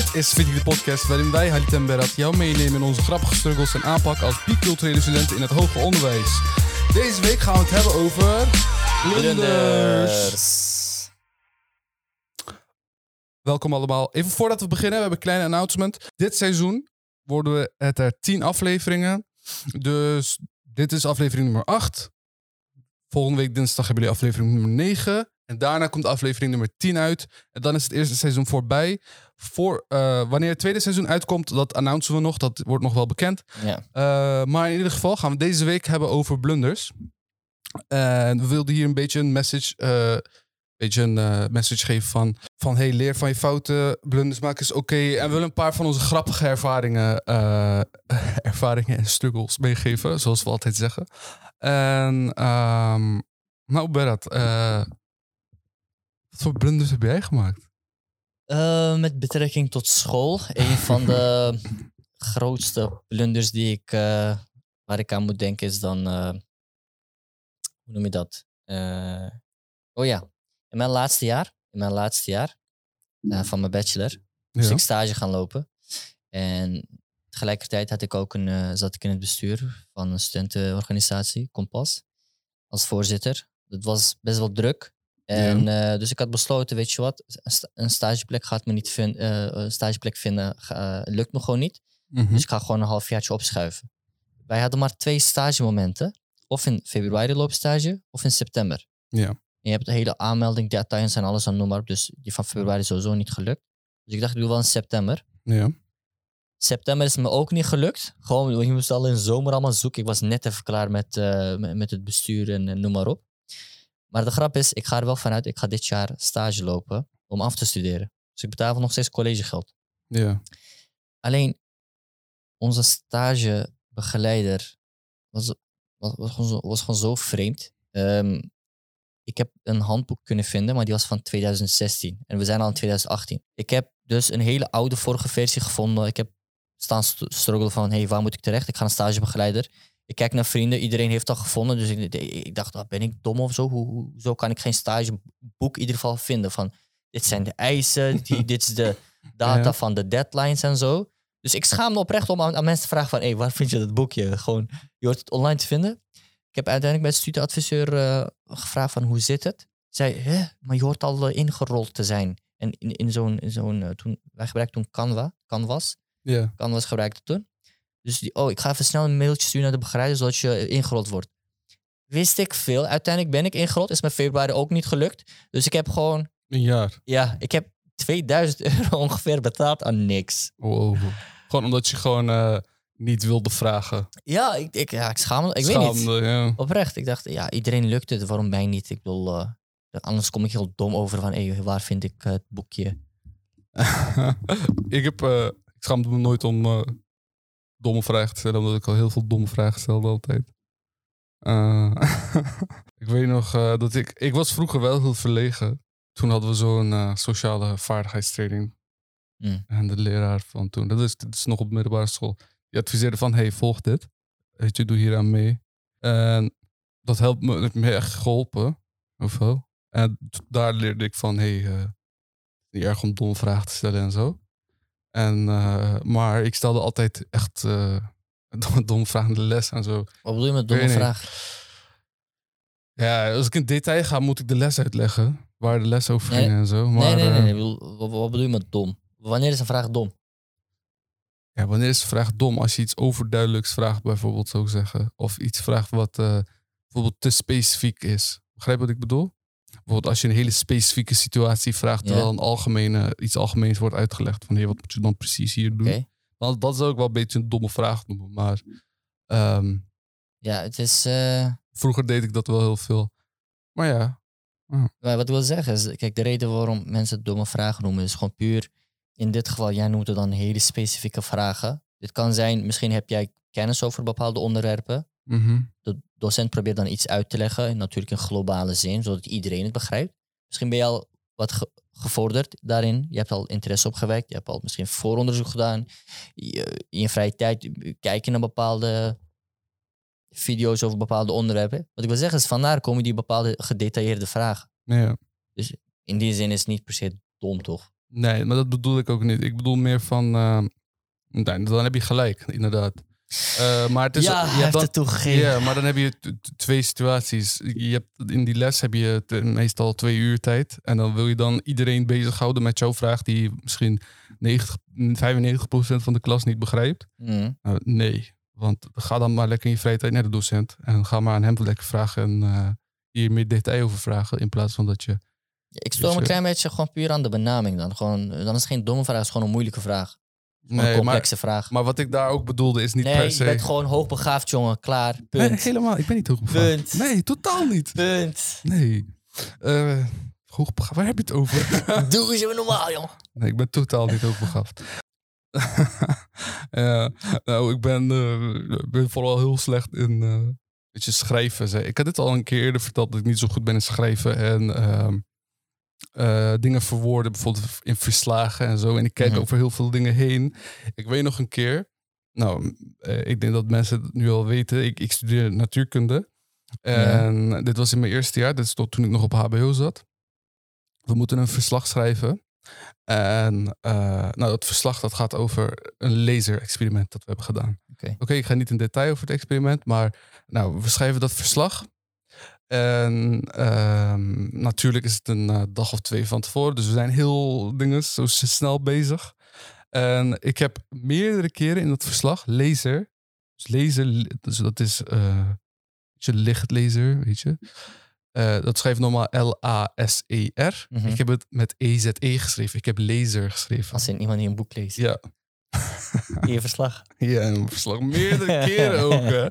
Dit is Fitty de podcast waarin wij, Halit en Berat, jou meenemen in onze grappige struggles en aanpak als biculturele studenten in het hoger onderwijs. Deze week gaan we het hebben over... Blunders. Welkom allemaal. Even voordat we beginnen, we hebben een kleine announcement. Dit seizoen worden we het er 10 afleveringen. Dus dit is aflevering nummer 8. Volgende week dinsdag hebben jullie aflevering nummer 9. En daarna komt aflevering nummer 10 uit. En dan is het eerste seizoen voorbij. Voor, eh, wanneer het tweede seizoen uitkomt, dat announcen we nog. Dat wordt nog wel bekend. Ja. Uh, maar in ieder geval gaan we deze week hebben over blunders. En we wilden hier een beetje een message, uh, beetje een message geven van, van hey, leer van je fouten, blunders maken is oké. Okay. En we willen een paar van onze grappige ervaringen, ervaringen en struggles meegeven, zoals we altijd zeggen. En um, nou Berat, wat voor blunders heb jij gemaakt? Uh, met betrekking tot school. Een van de grootste blunders die ik, uh, waar ik aan moet denken is dan. Uh, hoe noem je dat? oh ja, in mijn laatste jaar, in mijn laatste jaar van mijn bachelor, moest ja. ik stage gaan lopen. En tegelijkertijd had ik ook een, zat ik in het bestuur van een studentenorganisatie, Kompas, als voorzitter. Het was best wel druk. En ja. uh, dus ik had besloten, weet je wat, een stageplek gaat me niet vinden, uh, een stageplek vinden uh, lukt me gewoon niet. Mm -hmm. Dus ik ga gewoon een halfjaartje opschuiven. Wij hadden maar twee stagemomenten. Of in februari loopstage of in september. Ja. En je hebt de hele aanmelding, deadlines en alles aan noem maar op. Dus die van februari is sowieso niet gelukt. Dus ik dacht, ik doe wel in september. Ja. September is me ook niet gelukt. Gewoon, je moest al in de zomer allemaal zoeken. Ik was net even klaar met, met, met het bestuur en, en noem maar op. Maar de grap is, ik ga er wel vanuit, ik ga dit jaar stage lopen om af te studeren. Dus ik betaal nog steeds collegegeld. Ja. Alleen, onze stagebegeleider was, was, was, gewoon, zo, was gewoon zo vreemd. Um, ik heb een handboek kunnen vinden, maar die was van 2016. En we zijn al in 2018. Ik heb dus een hele oude vorige versie gevonden. Ik heb staan struggle van, hey, waar moet ik terecht? Ik ga een stagebegeleider. Ik kijk naar vrienden, iedereen heeft dat gevonden. Dus ik, ik dacht, oh, ben ik dom of zo? Hoe, hoe, zo kan ik geen stageboek in ieder geval vinden? Van, dit zijn de eisen, die, dit is de data ja. van de deadlines en zo. Dus ik schaam me oprecht om aan, aan, mensen te vragen van... Hey, waar vind je dat boekje? Gewoon, je hoort het online te vinden. Ik heb uiteindelijk bij de studieadviseur uh, gevraagd van, hoe zit het? Zei, hè, maar je hoort al uh, ingerold te zijn. En in, in zo'n... zo'n uh, toen, wij gebruikten toen Canva, Canvas. Ja. Canvas gebruikte toen. Dus die, oh, ik ga even snel een mailtje sturen naar de begeleider zodat je ingerold wordt. Wist ik veel. Uiteindelijk ben ik ingerold. Is mijn februari ook niet gelukt. Dus ik heb gewoon. Een jaar. Ja, ik heb 2000 euro ongeveer betaald aan niks. Oh, gewoon omdat je gewoon uh, niet wilde vragen. Ja, ik, ik, ja, ik schaam me. Ik Schaamde, weet niet. Ja. Oprecht. Ik dacht, ja, iedereen lukt het. Waarom mij niet? Ik wil. Uh, anders kom ik heel dom over van, hey, waar vind ik het boekje? ik heb. Uh, ik schaamde me nooit om domme vragen te stellen, omdat ik al heel veel domme vragen stelde altijd. Uh, ik weet nog uh, dat ik... Ik was vroeger wel heel verlegen. Toen hadden we zo'n uh, sociale vaardigheidstraining. Mm. En de leraar van toen, dat is, dat is nog op middelbare school, die adviseerde van, hey, volg dit. Weet je, doe hier aan mee. En dat helpt me, heeft me echt geholpen. Of wel. En daar leerde ik van, hey, niet erg om domme vragen te stellen en zo. En, uh, maar ik stelde altijd echt uh, domme vragen in de les en zo. Wat bedoel je met domme vraag? Ja, als ik in detail ga, moet ik de les uitleggen. Waar de les over ging nee, en zo. Maar, nee, nee, nee. nee. Wat, wat bedoel je met dom? Wanneer is een vraag dom? Ja, wanneer is een vraag dom? Als je iets overduidelijks vraagt, bijvoorbeeld, zou ik zeggen. Of iets vraagt wat uh, bijvoorbeeld te specifiek is. Begrijp wat ik bedoel? Bijvoorbeeld als je een hele specifieke situatie vraagt, terwijl een algemene, iets algemeens wordt uitgelegd van hey, wat moet je dan precies hier doen? Okay. Dat is ook wel een beetje een domme vraag noemen. Maar um, ja, het is. Uh... Vroeger deed ik dat wel heel veel. Maar ja. Maar wat ik wil zeggen is, kijk, de reden waarom mensen domme vragen noemen, is gewoon puur. In dit geval, jij noemt het dan hele specifieke vragen. Dit kan zijn, misschien heb jij kennis over bepaalde onderwerpen. Mm -hmm. De docent probeert dan iets uit te leggen, natuurlijk in globale zin, zodat iedereen het begrijpt. Misschien ben je al wat ge gevorderd daarin. Je hebt al interesse opgewekt, je hebt al misschien vooronderzoek gedaan. Je, in je vrije tijd kijk je naar bepaalde video's over bepaalde onderwerpen. Wat ik wil zeggen is, vandaar komen die bepaalde gedetailleerde vragen. Ja. Dus in die zin is het niet per se dom, toch? Nee, maar dat bedoel ik ook niet. Ik bedoel meer van... eh, dan heb je gelijk, inderdaad. Eh, maar het is, ja, je hebt het toegegeven. Ja, maar dan heb je twee situaties. Je hebt, in die les heb je meestal twee uur tijd. En dan wil je dan iedereen bezighouden met jouw vraag die misschien 90, 95% van de klas niet begrijpt. Mm. Nou, nee, want ga dan maar lekker in je vrije tijd naar de docent. En ga maar aan hem lekker vragen en eh, hier meer detail over vragen. In plaats van dat je... Ik stoor me Dus, een eh, klein beetje gewoon puur aan de benaming dan. Gewoon, dan is het geen domme vraag, het is gewoon een moeilijke vraag. Gewoon een Nee, maar, complexe vraag. maar wat ik daar ook bedoelde is niet nee, per je se... bent gewoon hoogbegaafd, jongen. Klaar. Nee, Punt. helemaal. Ik ben niet hoogbegaafd. Punt. Nee, totaal niet. Punt. Nee. Eh hoogbegaafd, waar heb je het over? Doe eens even normaal, jongen. Nee, ik ben totaal niet hoogbegaafd. ja, nou, ik ben, eh, ben vooral heel slecht in eh weet je, schrijven. Zeg. Ik had dit al een keer eerder verteld dat ik niet zo goed ben in schrijven en eh, dingen verwoorden, bijvoorbeeld in verslagen en zo. En ik kijk Mhm. over heel veel dingen heen. Ik weet nog een keer, nou, eh, ik denk dat mensen het nu al weten, ik, ik studeer natuurkunde. En dit was in mijn eerste jaar, dit is tot toen ik nog op HBO zat. We moeten een verslag schrijven. En eh, nou, dat verslag dat gaat over een laser-experiment dat we hebben gedaan. Oké. ik ga niet in detail over het experiment, maar nou, we schrijven dat verslag. En ehm, natuurlijk is het een eh, dag of twee van tevoren, dus we zijn heel dingen zo snel bezig. En ik heb meerdere keren in dat verslag laser, dus laser, dus dat is weet je, lichtlaser, weet je. Eh, dat schrijft normaal L-A-S-E-R. Mhm. Ik heb het met E-Z-E geschreven. Ik heb laser geschreven. Als in iemand die een boek leest. Ja, In je verslag. ja, een verslag meerdere keren ook. Hè.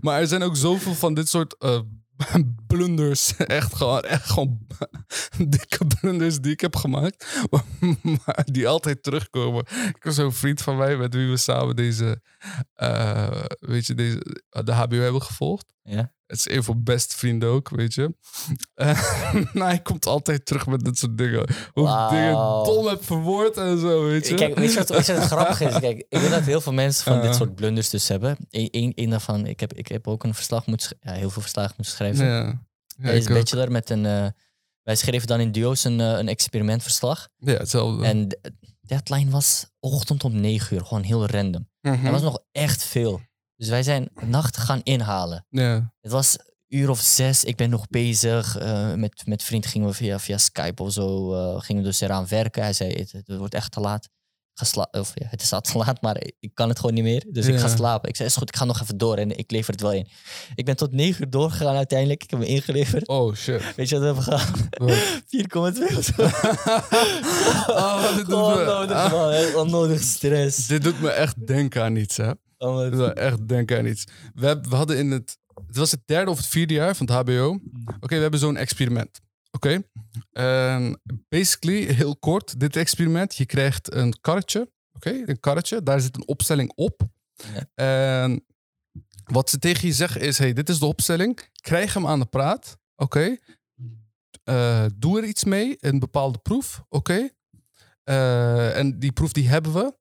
Maar er zijn ook zoveel van dit soort blunders. Echt gewoon, echt gewoon dikke blunders die ik heb gemaakt. Maar die altijd terugkomen. Ik heb zo'n vriend van mij met wie we samen deze, eh, weet je, deze, de HBO hebben gevolgd. Ja. Het is een van mijn beste vrienden ook, weet je. Nou, hij komt altijd terug met dit soort dingen. Hoe ik dingen dom heb verwoord en zo, weet je. Kijk, weet je wat, grappig is? Kijk, ik weet dat heel veel mensen van dit soort blunders dus hebben. Eén een, daarvan, ik heb, ik heb ook een verslag moeten ja, heel veel verslagen moeten schrijven. Ja, is bachelor met een... eh, wij schreven dan in duo's een, eh, een experimentverslag. Ja, hetzelfde. En de deadline was ochtend om 9 uur, gewoon heel random. Er was nog echt veel. Dus wij zijn nacht gaan inhalen. Ja, Het was uur of zes, ik ben nog bezig. eh, met, met vriend gingen we via, via Skype of zo, eh, gingen we dus eraan werken. Hij zei, het, het wordt echt te laat. Ga of, ja, het is al te laat, maar ik kan het gewoon niet meer. Dus ik ga slapen. Ik zei, is goed, ik ga nog even door en ik lever het wel in. Ik ben tot negen uur doorgegaan uiteindelijk. Ik heb me ingeleverd. Oh shit. Weet je wat we hebben gedaan? Wat? 4,2 of zo. oh, dit, doet me, onnodig, man. Onnodig stress. dit doet me echt denken aan iets, hè. Oh, doet me echt denken aan iets. We, hadden in het... Het was het derde of het vierde jaar van het HBO. Oké, we hebben zo'n experiment. Oké? Basically, heel kort, dit experiment. Je krijgt een karretje. Oké, een karretje. Daar zit een opstelling op. Ja. En wat ze tegen je zeggen is... Hey, dit is de opstelling. Krijg hem aan de praat. Oké? Eh, doe er iets mee. Een bepaalde proef. Oké? Eh, en die proef die hebben we.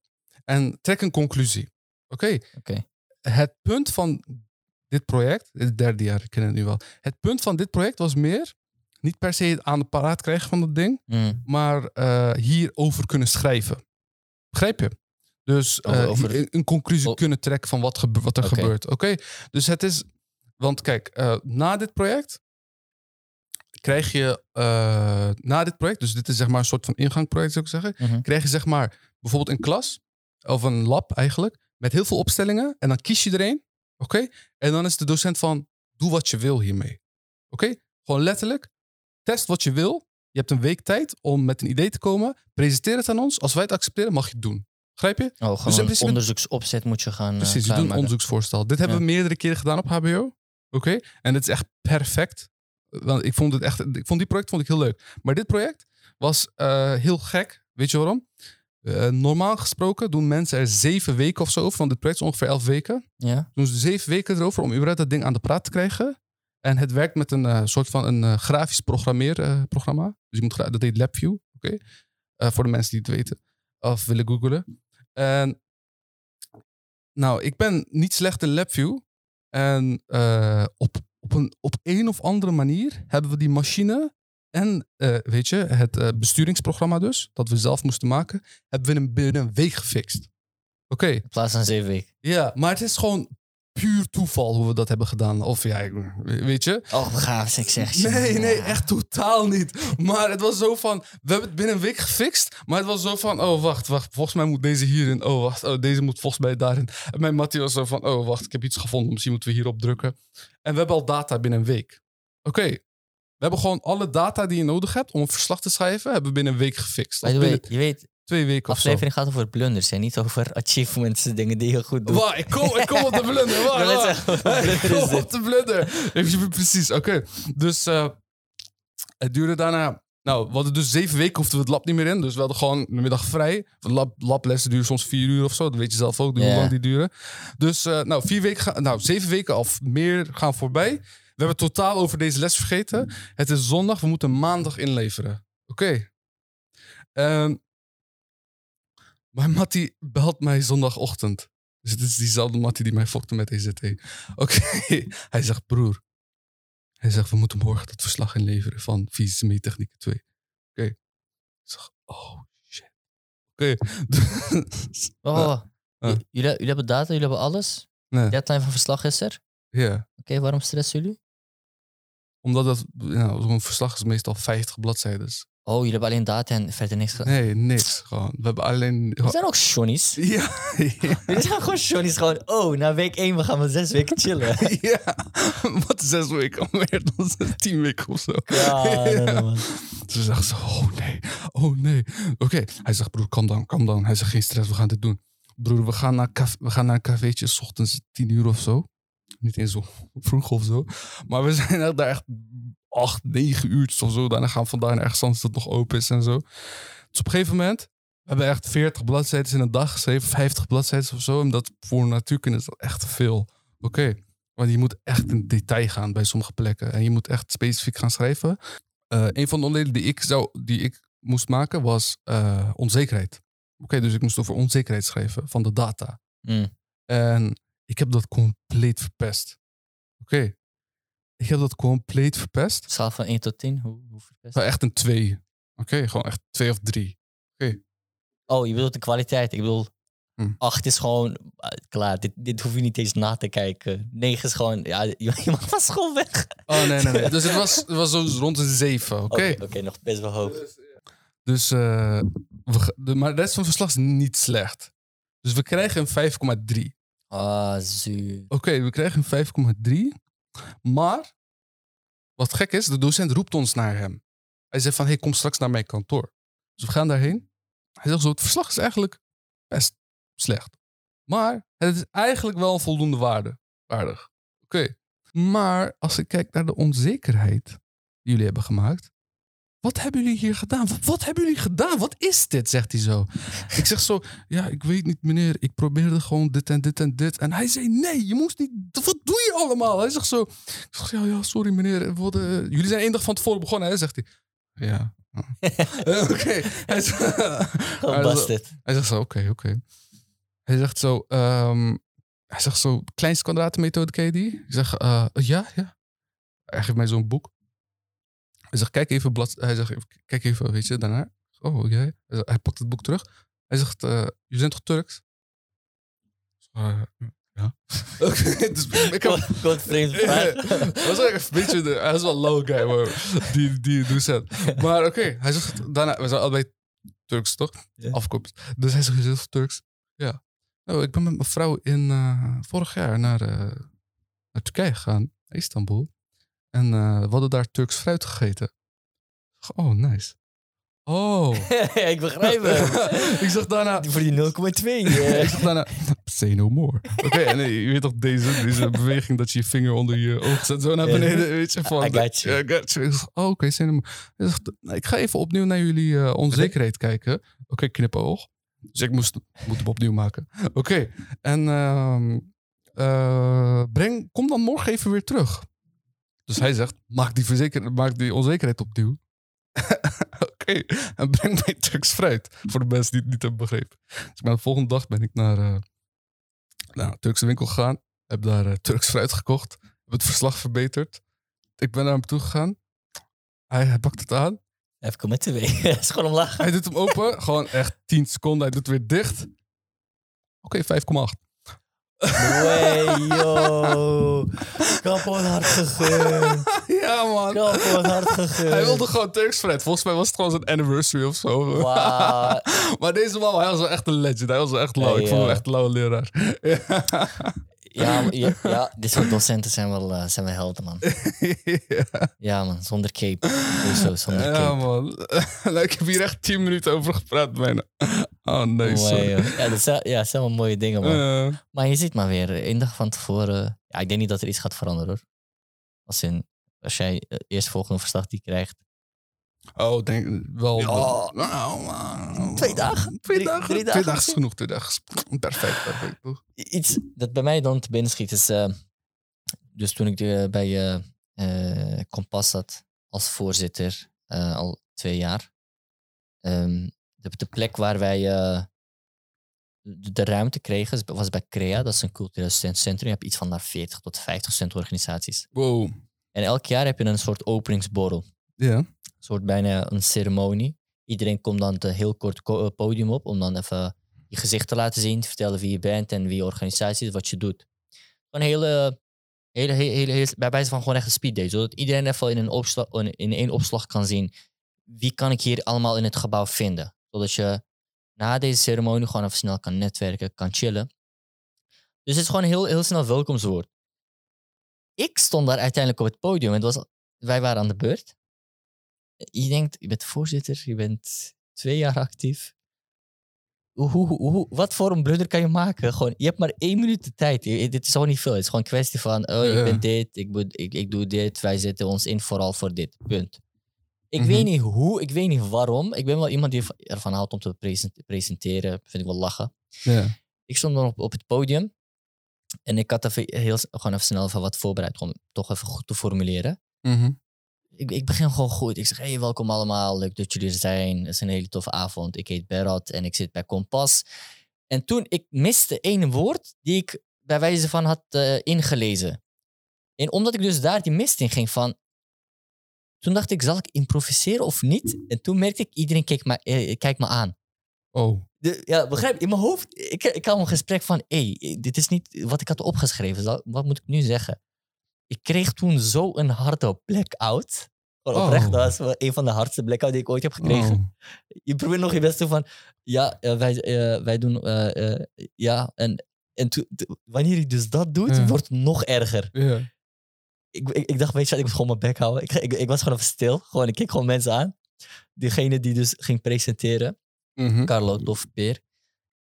En trek een conclusie. Oké? Oké. Het punt van dit project... Het derde jaar, ik ken het nu wel. Het punt van dit project was meer... Niet per se het aan de paraat krijgen van dat ding Mm. maar eh, hierover kunnen schrijven. Begrijp je? Dus Over- eh, over- een conclusie Oh. kunnen trekken van wat, gebe- wat er gebeurt. Oké, dus het is. Want kijk, eh, na dit project krijg je. na dit project, dus dit is zeg maar een soort van ingangproject zou ik zeggen. Mhm. Krijg je zeg maar bijvoorbeeld een klas of een lab eigenlijk met heel veel opstellingen en dan kies je er één. Oké, en dan is de docent van doe wat je wil hiermee. Oké, gewoon letterlijk test wat je wil. Je hebt een week tijd om met een idee te komen. Presenteer het aan ons. Als wij het accepteren, mag je het doen. Begrijp je? Oh, gewoon Dus een principe- onderzoeksopzet moet je gaan eh, Precies, je doet een onderzoeksvoorstel. Dit hebben Ja. we meerdere keren gedaan op HBO. Oké? En het is echt perfect. Want ik vond het echt. Ik vond die project vond ik heel leuk. Maar dit project was eh, heel gek. Weet je waarom? Eh, normaal gesproken doen mensen er zeven weken of zo over. Want dit project is ongeveer elf weken. Ja? doen ze zeven weken erover om überhaupt dat ding aan de praat te krijgen. En het werkt met een eh, soort van een eh, grafisch programmeerprogramma. dus je moet dat heet LabVIEW. Oké. Voor de mensen die het weten of willen googlen. En nou, ik ben niet slecht in LabVIEW. En op, op, een, op een of andere manier hebben we die machine En eh, weet je, het eh, besturingsprogramma dus, dat we zelf moesten maken, hebben we in binnen een week gefixt. Oké, In plaats van zeven weken. ja, maar het is gewoon puur toeval hoe we dat hebben gedaan. Of ja, weet je? Oh, gaaf, ik zeg je. Nee, nee, echt totaal niet. Maar het was zo van, we hebben het binnen een week gefixt. Maar het was zo van, oh wacht, wacht, volgens mij moet deze hierin. Oh wacht, oh, deze moet volgens mij daarin. En mijn Mattie was zo van, oh wacht, ik heb iets gevonden. Misschien moeten we hierop drukken. En we hebben al data binnen een week. Oké, we hebben gewoon alle data die je nodig hebt om een verslag te schrijven, hebben we binnen een week gefixt. Way, binnen je weet, twee weken of zo. aflevering gaat over blunders en niet over achievements, dingen die je goed doet. Wacht, ik kom, ik kom op de blunder. Zeggen, wat Ik kom op de blunder. Precies, oké. Dus eh, het duurde daarna... Nou, we hadden dus zeven weken hoefden we het lab niet meer in. Dus we hadden gewoon de middag vrij. Lab, lablessen duren soms vier uur of zo. Dat weet je zelf ook, hoe lang die duren. Dus eh, nou, vier weken nou, zeven weken of meer gaan voorbij. We hebben totaal over deze les vergeten. Het is zondag, we moeten maandag inleveren. Oké. Ehm, maar Mattie belt mij zondagochtend. Dus het is diezelfde Mattie die mij fokte met EZT. Oké, hij zegt broer. Hij zegt we moeten morgen dat verslag inleveren van fysische meettechniek 2. Oké. Ik zeg oh shit. Oké. Jullie, jullie hebben data, jullie hebben alles. nee, Deadline van verslag is er. ja. Oké, waarom stressen jullie? Omdat dat, nou, zo'n verslag is meestal 50 bladzijden. Oh, jullie hebben alleen data en verder niks gedaan. Nee, niks. Gewoon. We hebben alleen. Jullie zijn ook shonnies. Ja, ja. Zijn gewoon shonnies. Gewoon, oh, na week 1 we gaan we zes weken chillen. ja. Wat zes weken meer dan tien weken of zo. Ja, nee, man. Ze zegt zo, oh nee, oh nee. Oké, hij zegt, broer, kalm down, kalm down. Hij zegt, geen stress, we gaan dit doen. Broer, we gaan naar, we gaan naar een cafeetje, s ochtends tien uur of zo. Niet eens zo vroeg of zo. Maar we zijn echt daar echt acht, negen uurtjes of zo. Daarna gaan we vandaar naar ergens anders dat nog open is en zo. Dus op een gegeven moment, we hebben echt 40 bladzijden in een dag geschreven. 50 bladzijden of zo. En dat voor natuurkunde is dat echt te veel. Oké, want je moet echt in detail gaan bij sommige plekken. En je moet echt specifiek gaan schrijven. Eh, een van de onderdelen die ik, zou, die ik moest maken was eh, onzekerheid. Oké, dus ik moest over onzekerheid schrijven van de data. Mm. En ik heb dat compleet verpest. Oké, ik heb dat compleet verpest. Schaal van 1 tot 10, hoe, hoe verpest? Wel echt een 2. Oké, gewoon echt 2 of 3. Oh, je bedoelt de kwaliteit. Ik bedoel, Hm. 8 is gewoon ah, klaar. Dit, dit hoef je niet eens na te kijken. 9 is gewoon, ja, je, mag van school weg. Oh nee, nee, nee. Dus het was, het was zo rond de 7. Oké. Oké, oké, nog best wel hoog. Dus, eh, we, ga- de, maar de rest van het verslag is niet slecht. Dus we krijgen een 5,3. Ah, zuur. Oké, we krijgen een 5,3. Maar, wat gek is, de docent roept ons naar hem. Hij zegt van, hey, kom straks naar mijn kantoor. Dus we gaan daarheen. Hij zegt zo, het verslag is eigenlijk best slecht. Maar het is eigenlijk wel voldoende waarde. Waardig. Oké. Maar als ik kijk naar de onzekerheid die jullie hebben gemaakt. Wat hebben jullie hier gedaan? Wat, wat hebben jullie gedaan? Wat is dit? Zegt hij zo. Ik zeg zo, ja, ik weet niet, meneer. Ik probeerde gewoon dit en dit en dit. En hij zei, nee, je moest niet. Wat doe je allemaal? Hij zegt zo, ik zeg, ja, ja, sorry, meneer. Jullie zijn één dag van tevoren begonnen, hè? Zegt hij. Ja. Eh, Oké. Hij zegt- Gewoon hij zegt- busted. hij zegt zo, oké, oké. Hij zegt zo, ehm, hij zegt zo, kleinste kwadratenmethode, ken je die? Ik zeg, eh, ja, ja. Hij geeft mij zo'n boek. Hij zegt, kijk even, blad, hij zegt, kijk even, weet je, daarna. Oh, ja. Hij, pakt het boek terug. Hij zegt, eh je bent toch Turks? Eh, ja. Oké, dus ik heb, vreemd was een beetje de, hij is wel low guy, maar die, die docent. Maar oké, hij zegt daarna, we zijn allebei Turks, toch? Ja. Afkomst. Dus hij zegt, je zegt Turks? Ja. Nou, ik ben met mijn vrouw in, eh, vorig jaar naar, naar Turkije gegaan, Istanbul. En eh, we hadden daar Turks fruit gegeten. Ik Oh, nice. Oh. ik begrijp het. ik zeg daarna, Voor die 0,2. eh. ik zeg daarna, say no more. Oké, en eh, je weet toch deze, deze beweging dat je je vinger onder je oog zet, zo naar beneden, weet je. Van, I got you. I got you. Ik zeg, oh, oké, say no more. Zegt, nou, ik ga even opnieuw naar jullie onzekerheid kijken. Oké, knipoog. Dus ik moest, moet hem opnieuw maken. Oké, en ehm, eh, breng, kom dan morgen even weer terug. Dus hij zegt, maak die, verzeker, maak die onzekerheid opnieuw. Oké, en breng mij Turks fruit. Voor de mensen die het niet hebben begrepen. Dus ben de volgende dag ben ik naar, eh, naar een Turkse winkel gegaan. Heb daar eh, Turks fruit gekocht. Heb het verslag verbeterd. Ik ben naar hem toe gegaan. Hij, hij pakt het aan. Even komen met twee. Het is gewoon omlaag. Hij doet hem open. gewoon echt 10 seconden. Hij doet het weer dicht. Oké, 5,8. Way, yo. Kapot hard gegund. ja, man. Kapot hard gegund. Hij wilde gewoon Turks Fred. Volgens mij was het gewoon zijn anniversary of zo. Maar deze man, hij was wel echt een legend. Hij was wel echt lauw. Hey, Ik vond hem echt een lauwe leraar. Ja, ja, ja, dit soort docenten zijn wel, eh, zijn wel helden, man. ja, Ja, man. Zonder cape. Sowieso, zonder ja, cape. man. Nou, ik heb hier echt 10 minuten over gepraat bijna. Oh nee, sorry. Ja, dat zijn, ja, dat zijn wel mooie dingen, man. Eh, Maar je ziet maar weer, één dag van tevoren... Ja, ik denk niet dat er iets gaat veranderen, hoor. Als, in, als jij uh, eerst volgende verslag die krijgt... oh, denk wel. Ja. Nou, Twee dagen? Twee Drie- dagen. drie Twee dagen is genoeg. Twee dagen perfect. perfect toch? Iets dat bij mij dan te binnen schiet is... eh, dus toen ik eh, bij eh eh, Kompas zat als voorzitter, eh, al twee jaar... ehm, de, de plek waar wij eh, de, de ruimte kregen was bij CREA. Dat is een cultureel studentencentrum. Je hebt iets van daar 40 tot 50 studentenorganisaties. Wow. En elk jaar heb je een soort openingsborrel. Ja. Soort bijna een ceremonie. Iedereen komt dan een heel kort ko- eh, podium op om dan even je gezicht te laten zien, te vertellen wie je bent en wie je organisatie is, wat je doet. Een hele, hele, hele, hele, bij wijze van gewoon echt een speed day, zodat iedereen even in een opslag, in één opslag kan zien wie kan ik hier allemaal in het gebouw vinden. Zodat je na deze ceremonie gewoon even snel kan netwerken, kan chillen. Dus het is gewoon heel, heel snel welkomstwoord. Ik stond daar uiteindelijk op het podium het was, wij waren aan de beurt. Je denkt, je bent voorzitter, je bent twee jaar actief. Hoe, hoe, hoe, wat voor een blunder kan je maken? Gewoon, je hebt maar één minuut de tijd. Je- Dit is gewoon niet veel. Het is gewoon een kwestie van, oh, ik Ja. ben dit, ik, moet, ik, ik doe dit, wij zetten ons in vooral voor dit. Punt. Ik Mhm. weet niet hoe, ik weet niet waarom. Ik ben wel iemand die ervan houdt om te present- presenteren. Vind ik wel lachen. Ja. Ik stond dan op, op het podium. En ik had even heel, gewoon even snel even wat voorbereid. Om toch even goed te formuleren. Mhm. Ik, ik begin gewoon goed. Ik zeg, hey, welkom allemaal. Leuk dat jullie er zijn. Het is een hele toffe avond. Ik heet Berat en ik zit bij Kompas. En toen, ik miste één woord die ik bij wijze van had eh, ingelezen. En omdat ik dus daar die mist in ging van... Toen dacht ik, zal ik improviseren of niet? En toen merkte ik, iedereen keek me, eh, kijkt me aan. Oh. De, ja, begrijp je? In mijn hoofd, ik, ik had een gesprek van, hé, hey, dit is niet wat ik had opgeschreven. Zal- Wat moet ik nu zeggen? Ik kreeg toen zo een harde blackout. Oh. oprecht, dat was een van de hardste blackouts die ik ooit heb gekregen. Oh. Je probeert nog je best te doen van, ja, eh, wij, eh, wij doen, eh, ja. En, en wanneer je dus dat doet, wordt het nog erger. Ja. Ik, ik, ik dacht, weet je wat, ik moet gewoon mijn bek houden. Ik, ik, ik was gewoon even stil. Gewoon, ik keek gewoon mensen aan. Diegene die dus ging presenteren. Mhm. Carlo Tof Peer.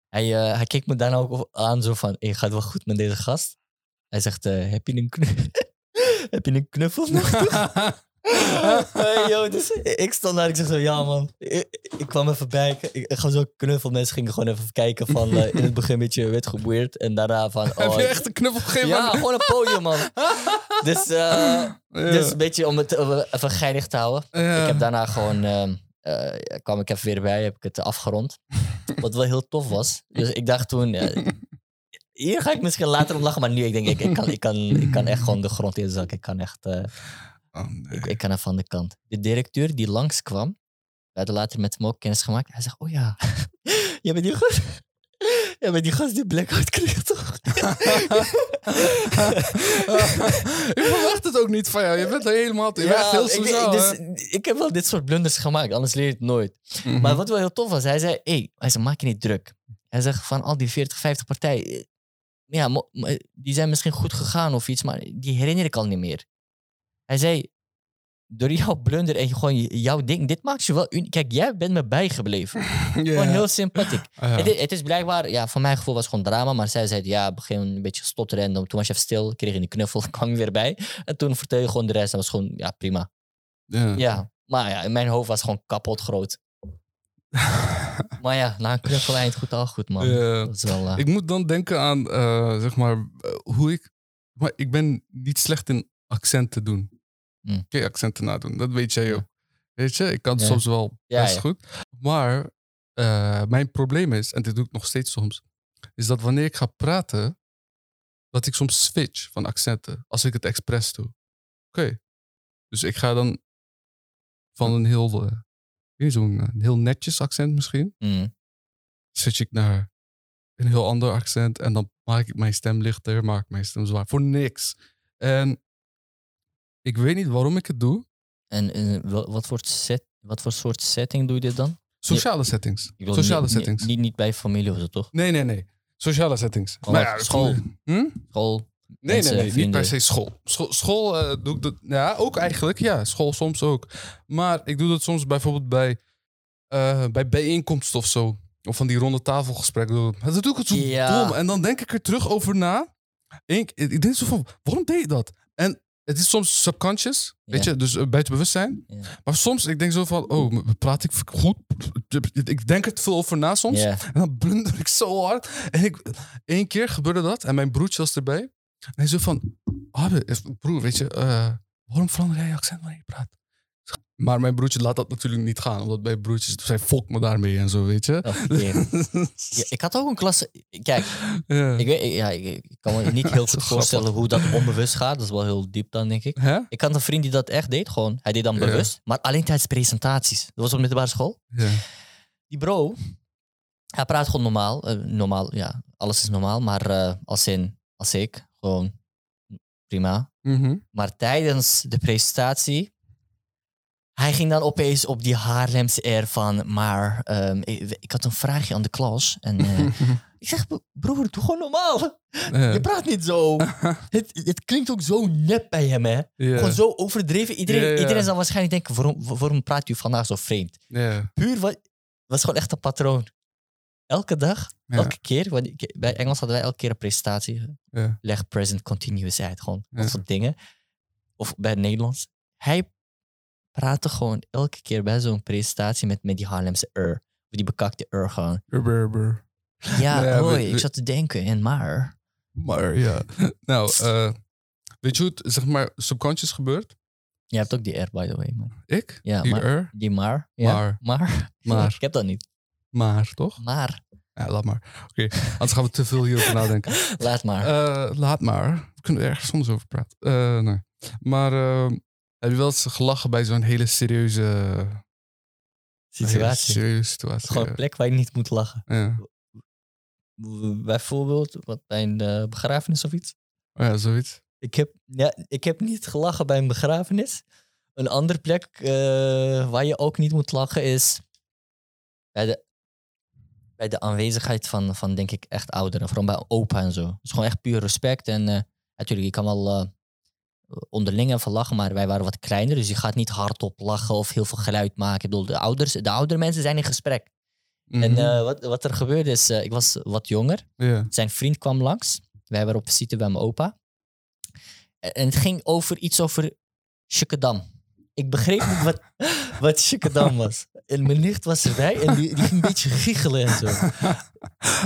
Hij, hij keek me daarna ook aan zo van, hey, gaat het wel goed met deze gast? Hij zegt, heb, je een knuffel? Heb je een knuffel nog? hey, yo, dus ik stond daar, ik zeg zo, ja man. Ik, ik kwam even bij, ik, ik ga zo knuffel. Mensen gingen gewoon even kijken van, eh, in het begin een beetje werd geweerd. En daarna van, Heb oh, je ik- echt een knuffel gegeven? ja, gewoon een podium man. Dus, eh, Ja. dus een beetje om het even geinig te houden. Ja. Ik heb daarna gewoon, eh, kwam ik even weer bij, heb ik het afgerond. Wat wel heel tof was. Dus ik dacht toen, hier ga ik misschien later om lachen, maar nu ik denk ik, ik kan, ik kan, ik kan echt gewoon de grond inzakken. Ik kan echt, eh, Oh, nee. ik, ik kan even van de kant. De directeur die langskwam, we hadden later met hem ook kennis gemaakt. Hij zegt, oh ja, jij bent die gast, jij bent die gast die blackout kreeg, toch? ik verwacht het ook niet van jou. Je bent helemaal... Je bent echt heel ik, sociaal, ik, hè? dus, ik heb wel dit soort blunders gemaakt, anders leer je het nooit. Mhm. Maar wat wel heel tof was, hij zei, hey, hij zei, maak je niet druk. Hij zegt, van al die 40, 50 partijen, ja, mo- die zijn misschien goed gegaan of iets, maar die herinner ik al niet meer. Hij zei, door jouw blunder en gewoon jouw ding, dit maakt je wel uniek. Kijk, jij bent me bijgebleven. Gewoon heel sympathiek. Ah. Het, is, het is blijkbaar, ja, van mijn gevoel was het gewoon drama, maar zij zei, ja, begin een beetje stotteren en dan- toen was je even stil, kreeg je een knuffel, kwam je weer bij. En toen vertelde je gewoon de rest, dat was gewoon, ja, prima. Ja. Ja, maar ja, in mijn hoofd was gewoon kapot groot. Maar ja, na een knuffel eind goed al goed, man. Dat is wel... eh, Ik moet dan denken aan, eh, zeg maar, eh, hoe ik... Maar ik ben niet slecht in accenten doen. Hm. Oké, accenten nadoen. Dat weet jij Ja. ook. Weet je, ik kan het Ja. soms wel best ja. goed. Maar mijn probleem is, en dit doe ik nog steeds soms, is dat wanneer ik ga praten, dat ik soms switch van accenten. Als ik het expres doe. Oké. Dus ik ga dan van een heel, weet je, zo'n eh, heel netjes accent misschien. Mm. Switch ik naar een heel ander accent en dan maak ik mijn stem lichter, maak ik mijn stem zwaar. Voor niks. En ik weet niet waarom ik het doe. En eh, wat, voor set, wat voor soort setting doe je dit dan? Sociale settings. Sociale niet, settings. Niet, niet bij familie of zo, toch? Nee, nee, nee. Sociale settings. Oh, school. Hm? School. Nee, Mensen, nee, nee. Niet per se school. School, school eh, doe ik dat. Ja, ook eigenlijk. Ja, school soms ook. Maar ik doe dat soms bijvoorbeeld bij, eh, bij bijeenkomsten of zo. Of van die ronde tafelgesprekken. ik- Dat doe ik het zo Ja. dom. En dan denk ik er terug over na. Eén- ik denk zo van, waarom deed je dat? En het is soms subconscious, weet je, dus uh, buiten bewustzijn. Ja. Maar soms, ik denk zo van, oh, praat ik goed? Ik denk er te veel over na soms. Ja. En dan blunder ik zo hard. En ik, één keer gebeurde dat. En mijn broertje was erbij. En hij zo van... Broer, weet je... eh, waarom verander jij je accent wanneer je praat? Maar mijn broertje laat dat natuurlijk niet gaan. Omdat mijn broertjes... Zij fokt me daarmee en zo, weet je. Oh, ja. Ik had ook een klasse. Kijk, ja. ik, weet, ja, ik, kan me niet heel goed voorstellen hoe dat onbewust gaat. Dat is wel heel diep dan, denk ik. Ik had een vriend die dat echt deed, gewoon. Hij deed dan Ja. bewust, maar alleen tijdens presentaties. Dat was op middelbare school. Ja. Die bro, hij praat gewoon normaal. Eh, normaal, ja, alles is normaal. Maar eh, als, in, als ik, gewoon prima. Mhm. Maar tijdens de presentatie, hij ging dan opeens op die Haarlemse air van, maar ehm, ik, ik had een vraagje aan de klas. En eh, ik zeg, broer, doe gewoon normaal. Je praat niet zo. het, het klinkt ook zo nep bij hem, hè. Gewoon zo overdreven. Iedereen, iedereen zal waarschijnlijk denken, waarom, waarom praat u vandaag zo vreemd? Puur, wat, was gewoon echt een patroon. Elke dag, Ja. elke keer. want ik- Bij Engels hadden wij elke keer een presentatie. Ja. Leg present continuous uit, gewoon Ja. dat soort dingen. Of bij het Nederlands. Hij praatte gewoon elke keer bij zo'n presentatie met, met die Haarlemse ur. Of die bekakte ur gewoon. Ja, Ja, hoi, ik zat te denken. En maar... Maar ja. Nou, eh, weet je hoe het, zeg maar, subconscious gebeurt? Je hebt ook die R, by the way, man. Ik? Ja, Die maar- er? Die maar. Ja, Maar. maar. Maar. Ik heb dat niet. Maar, toch? Maar. Ja, laat maar. Oké, anders gaan we te veel hierover nadenken. Laat maar. Eh, laat maar. We kunnen er ergens anders over praten. Eh, nee. Maar eh, heb je wel eens gelachen bij zo'n hele serieuze Hele Situatie. serieuze situatie. Gewoon een plek waar je niet moet lachen. Ja. Bijvoorbeeld wat bij een eh, begrafenis of iets. Oh ja, zoiets. Ik heb, ja, ik heb niet gelachen bij een begrafenis. Een andere plek waar je ook niet moet lachen is bij de, bij de aanwezigheid van, van, denk ik, echt ouderen. Vooral bij opa en zo. Dus gewoon echt puur respect. En eh, natuurlijk, je kan wel eh, onderling even lachen, maar wij waren wat kleiner. Dus je gaat niet hardop lachen of heel veel geluid maken. Ik bedoel, de, ouders, de oudere mensen zijn in gesprek. En Mhm. eh, wat, wat er gebeurde is, ik was wat jonger. Zijn vriend kwam langs. Wij waren op visite bij mijn opa. En het ging over iets over Chukkedam. Ik begreep niet wat, wat was. En mijn nicht was erbij en die, die ging een beetje giechelen en zo.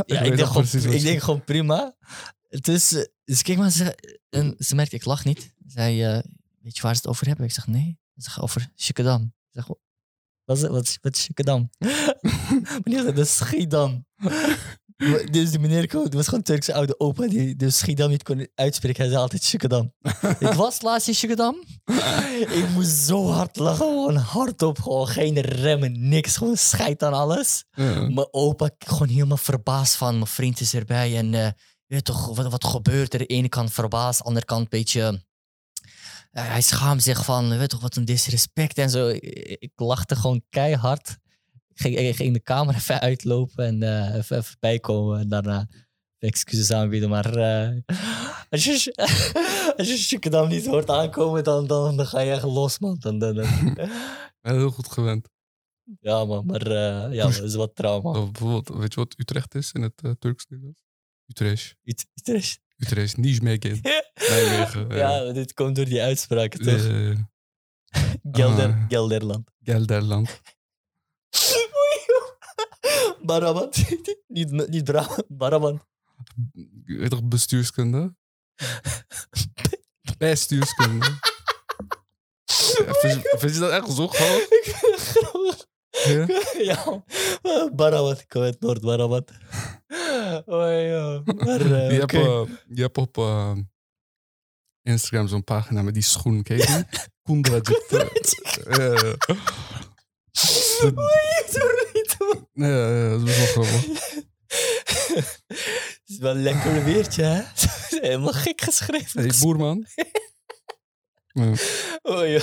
Ja, ik, denk gewoon, ik denk gewoon prima. Dus, eh, dus ik keek maar ze, en ze merkte, ik lach niet. Zei, eh, weet je waar ze het over hebben? Ik zeg, nee. Ze zegt, over Chukkedam. Ik zeg, wat is, wat is, wat is Chukkedam? Meneer dat is Schiedam. Dus die meneer het was gewoon een Turkse oude opa die de Schiedam niet kon uitspreken. Hij zei altijd Chukkedam. ik was laatst in Chukkedam. ik moest zo hard lachen, gewoon hardop. Gewoon geen remmen, niks. Gewoon scheid aan alles. Ja. Mijn opa gewoon helemaal verbaasd van. Mijn vriend is erbij en eh, weet toch, wat, wat gebeurt er? De ene kant verbaasd, de andere kant een beetje... eh, hij schaamt zich van, weet toch, wat een disrespect en zo. Ik, ik lachte gewoon keihard. Ik ging, ik ging de kamer even uitlopen en eh, even, even bijkomen. En daarna excuses aanbieden. Maar eh, als je als je Shukadam niet hoort aankomen, dan, dan, dan ga je echt los, man. Dan, dan, dan- heel goed gewend. ja, man. Maar eh, ja, dat is wat trauma. Of bijvoorbeeld, weet je wat Utrecht is in het eh, Turks Nederlands? Utrecht. Iets- Utrecht, Nijmegen. Nijmegen. eh, Ja, dit komt door die uitspraken, toch? eh, Gelder. Gelderland. Gelderland. Brabant. niet, niet Brabant, Brabant. Je weet toch bestuurskunde? Bestuurskunde. Ja, vind, je, vind je dat echt zo gewoon? Ik vind het grappig. Ja? Ja, Brabant. Ik kom uit Noord-Brabant. Oh ja, maar eh, Je, oké. hebt, eh, je hebt op... eh, Instagram zo'n pagina met die schoen. Ken je? Koendrajit. Ja, ja, ja, dat is wel grappig. Het is wel een lekker weertje, hè? Helemaal gek geschreven. Hey, boerman. Ja. Oh, ja.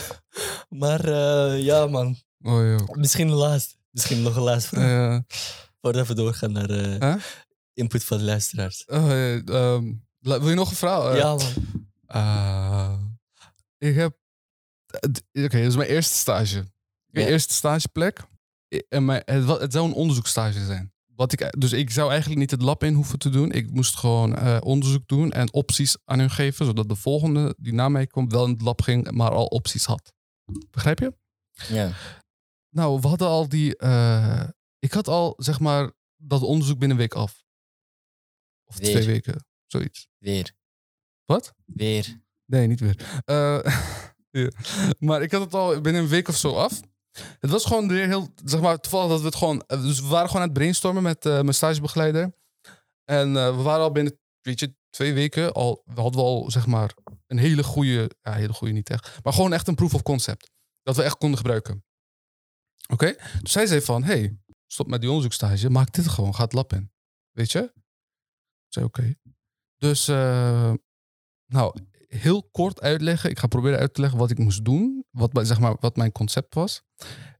Maar eh, ja, man. Oh, ja. Misschien de laatste. Misschien nog een laatste vraag. Eh, Voordat we doorgaan naar eh, Huh? input van de luisteraars. oh, ja, ehm, la- wil je nog een verhaal? Eh, ja, man. ik heb... d- Oké, dit is mijn eerste stage. Mijn Ja. eerste stageplek. En mijn, het, het zou een onderzoekstage zijn. Wat ik, dus ik zou eigenlijk niet het lab in hoeven te doen. Ik moest gewoon eh, onderzoek doen en opties aan hun geven. Zodat de volgende die na mij komt wel in het lab ging, maar al opties had. Begrijp je? Ja. Nou, we hadden al die. eh, ik had al zeg maar dat onderzoek binnen een week af. Of Weer. twee weken, zoiets. Weer. Wat? Weer. Nee, niet weer. Eh, ja. Maar ik had het al binnen een week of zo af. Het was gewoon weer heel, zeg maar, toevallig dat we het gewoon. eh, Dus we waren gewoon aan het brainstormen met eh, mijn stagebegeleider. En eh, we waren al binnen, weet je, twee weken al. We hadden al, zeg maar, een hele goede. Ja, hele goede niet echt. Maar gewoon echt een proof of concept. Dat we echt konden gebruiken. Oké? Dus zij zei van: hey, stop met die onderzoekstage. Maak dit gewoon. Ga het lab in. Weet je? Zei: oké. Dus, eh, nou, heel kort uitleggen. Ik ga proberen uit te leggen wat ik moest doen. Wat, mijn- zeg maar, wat mijn concept was.